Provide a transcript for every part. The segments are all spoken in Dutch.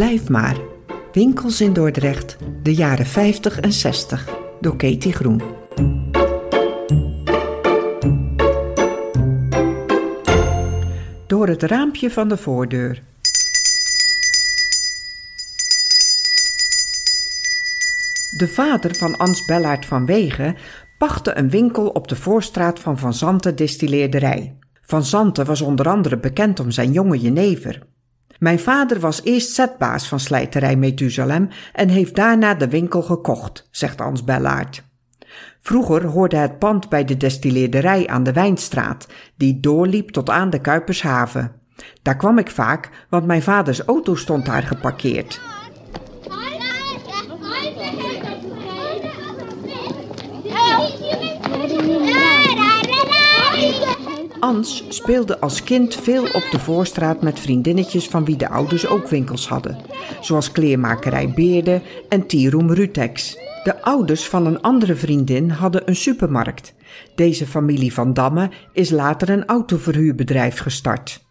Blijf maar. Winkels in Dordrecht, de jaren 50 en 60, door Katie Groen. Door het raampje van de voordeur. De vader van Ans Bellaert van Wegen pachtte een winkel op de voorstraat van Van Zanten Distilleerderij. Van Zanten was onder andere bekend om zijn jonge jenever. Mijn vader was eerst zetbaas van slijterij Methusalem en heeft daarna de winkel gekocht, zegt Ans Bellaert. Vroeger hoorde het pand bij de destilleerderij aan de Wijnstraat, die doorliep tot aan de Kuipershaven. Daar kwam ik vaak, want mijn vaders auto stond daar geparkeerd. Ans speelde als kind veel op de voorstraat met vriendinnetjes van wie de ouders ook winkels hadden, zoals kleermakerij Beerde en Tieroem Rutex. De ouders van een andere vriendin hadden een supermarkt. Deze familie van Damme is later een autoverhuurbedrijf gestart.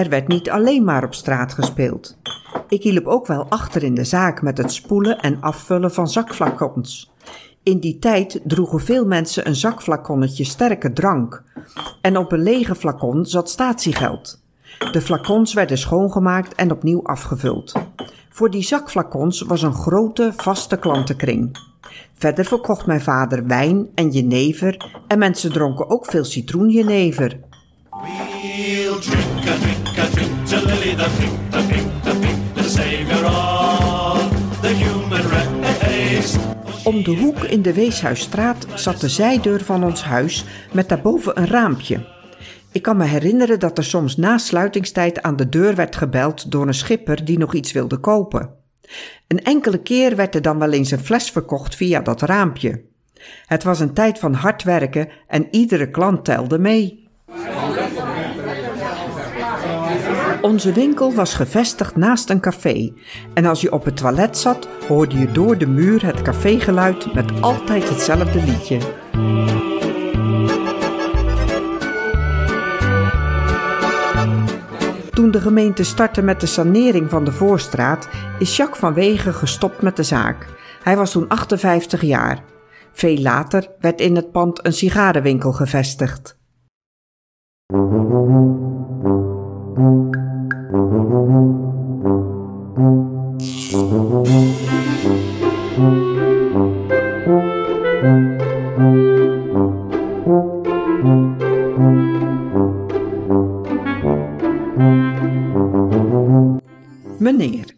Er werd niet alleen maar op straat gespeeld. Ik hielp ook wel achter in de zaak met het spoelen en afvullen van zakflacons. In die tijd droegen veel mensen een zakflaconnetje sterke drank. En op een lege flacon zat statiegeld. De flacons werden schoongemaakt en opnieuw afgevuld. Voor die zakflacons was een grote, vaste klantenkring. Verder verkocht mijn vader wijn en jenever en mensen dronken ook veel citroenjenever. The pink, the the pink, the savior the human race. Om de hoek in de Weeshuisstraat zat de zijdeur van ons huis met daarboven een raampje. Ik kan me herinneren dat er soms na sluitingstijd aan de deur werd gebeld door een schipper die nog iets wilde kopen. Een enkele keer werd er dan wel eens een fles verkocht via dat raampje. Het was een tijd van hard werken en iedere klant telde mee. Onze winkel was gevestigd naast een café en als je op het toilet zat, hoorde je door de muur het cafégeluid met altijd hetzelfde liedje. Toen de gemeente startte met de sanering van de Voorstraat, is Jacques van Wegen gestopt met de zaak. Hij was toen 58 jaar. Veel later werd in het pand een sigarenwinkel gevestigd. Meneer.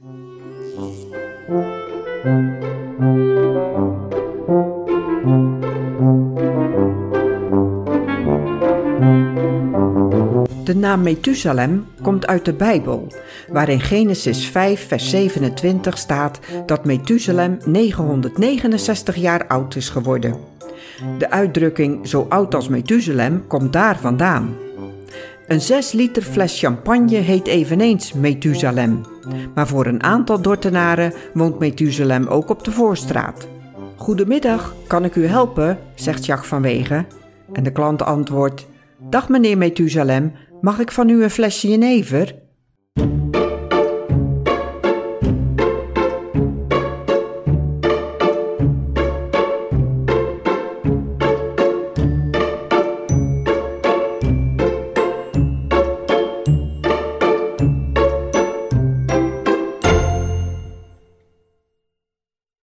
De naam Methusalem komt uit de Bijbel, waar in Genesis 5, vers 27 staat dat Methusalem 969 jaar oud is geworden. De uitdrukking zo oud als Methusalem komt daar vandaan. Een 6 liter fles champagne heet eveneens Methusalem, maar voor een aantal Dortenaren woont Methusalem ook op de Voorstraat. Goedemiddag, kan ik u helpen? zegt Jacques van Wegen. En de klant antwoordt: Dag meneer Methusalem, mag ik van u een flesje jenever?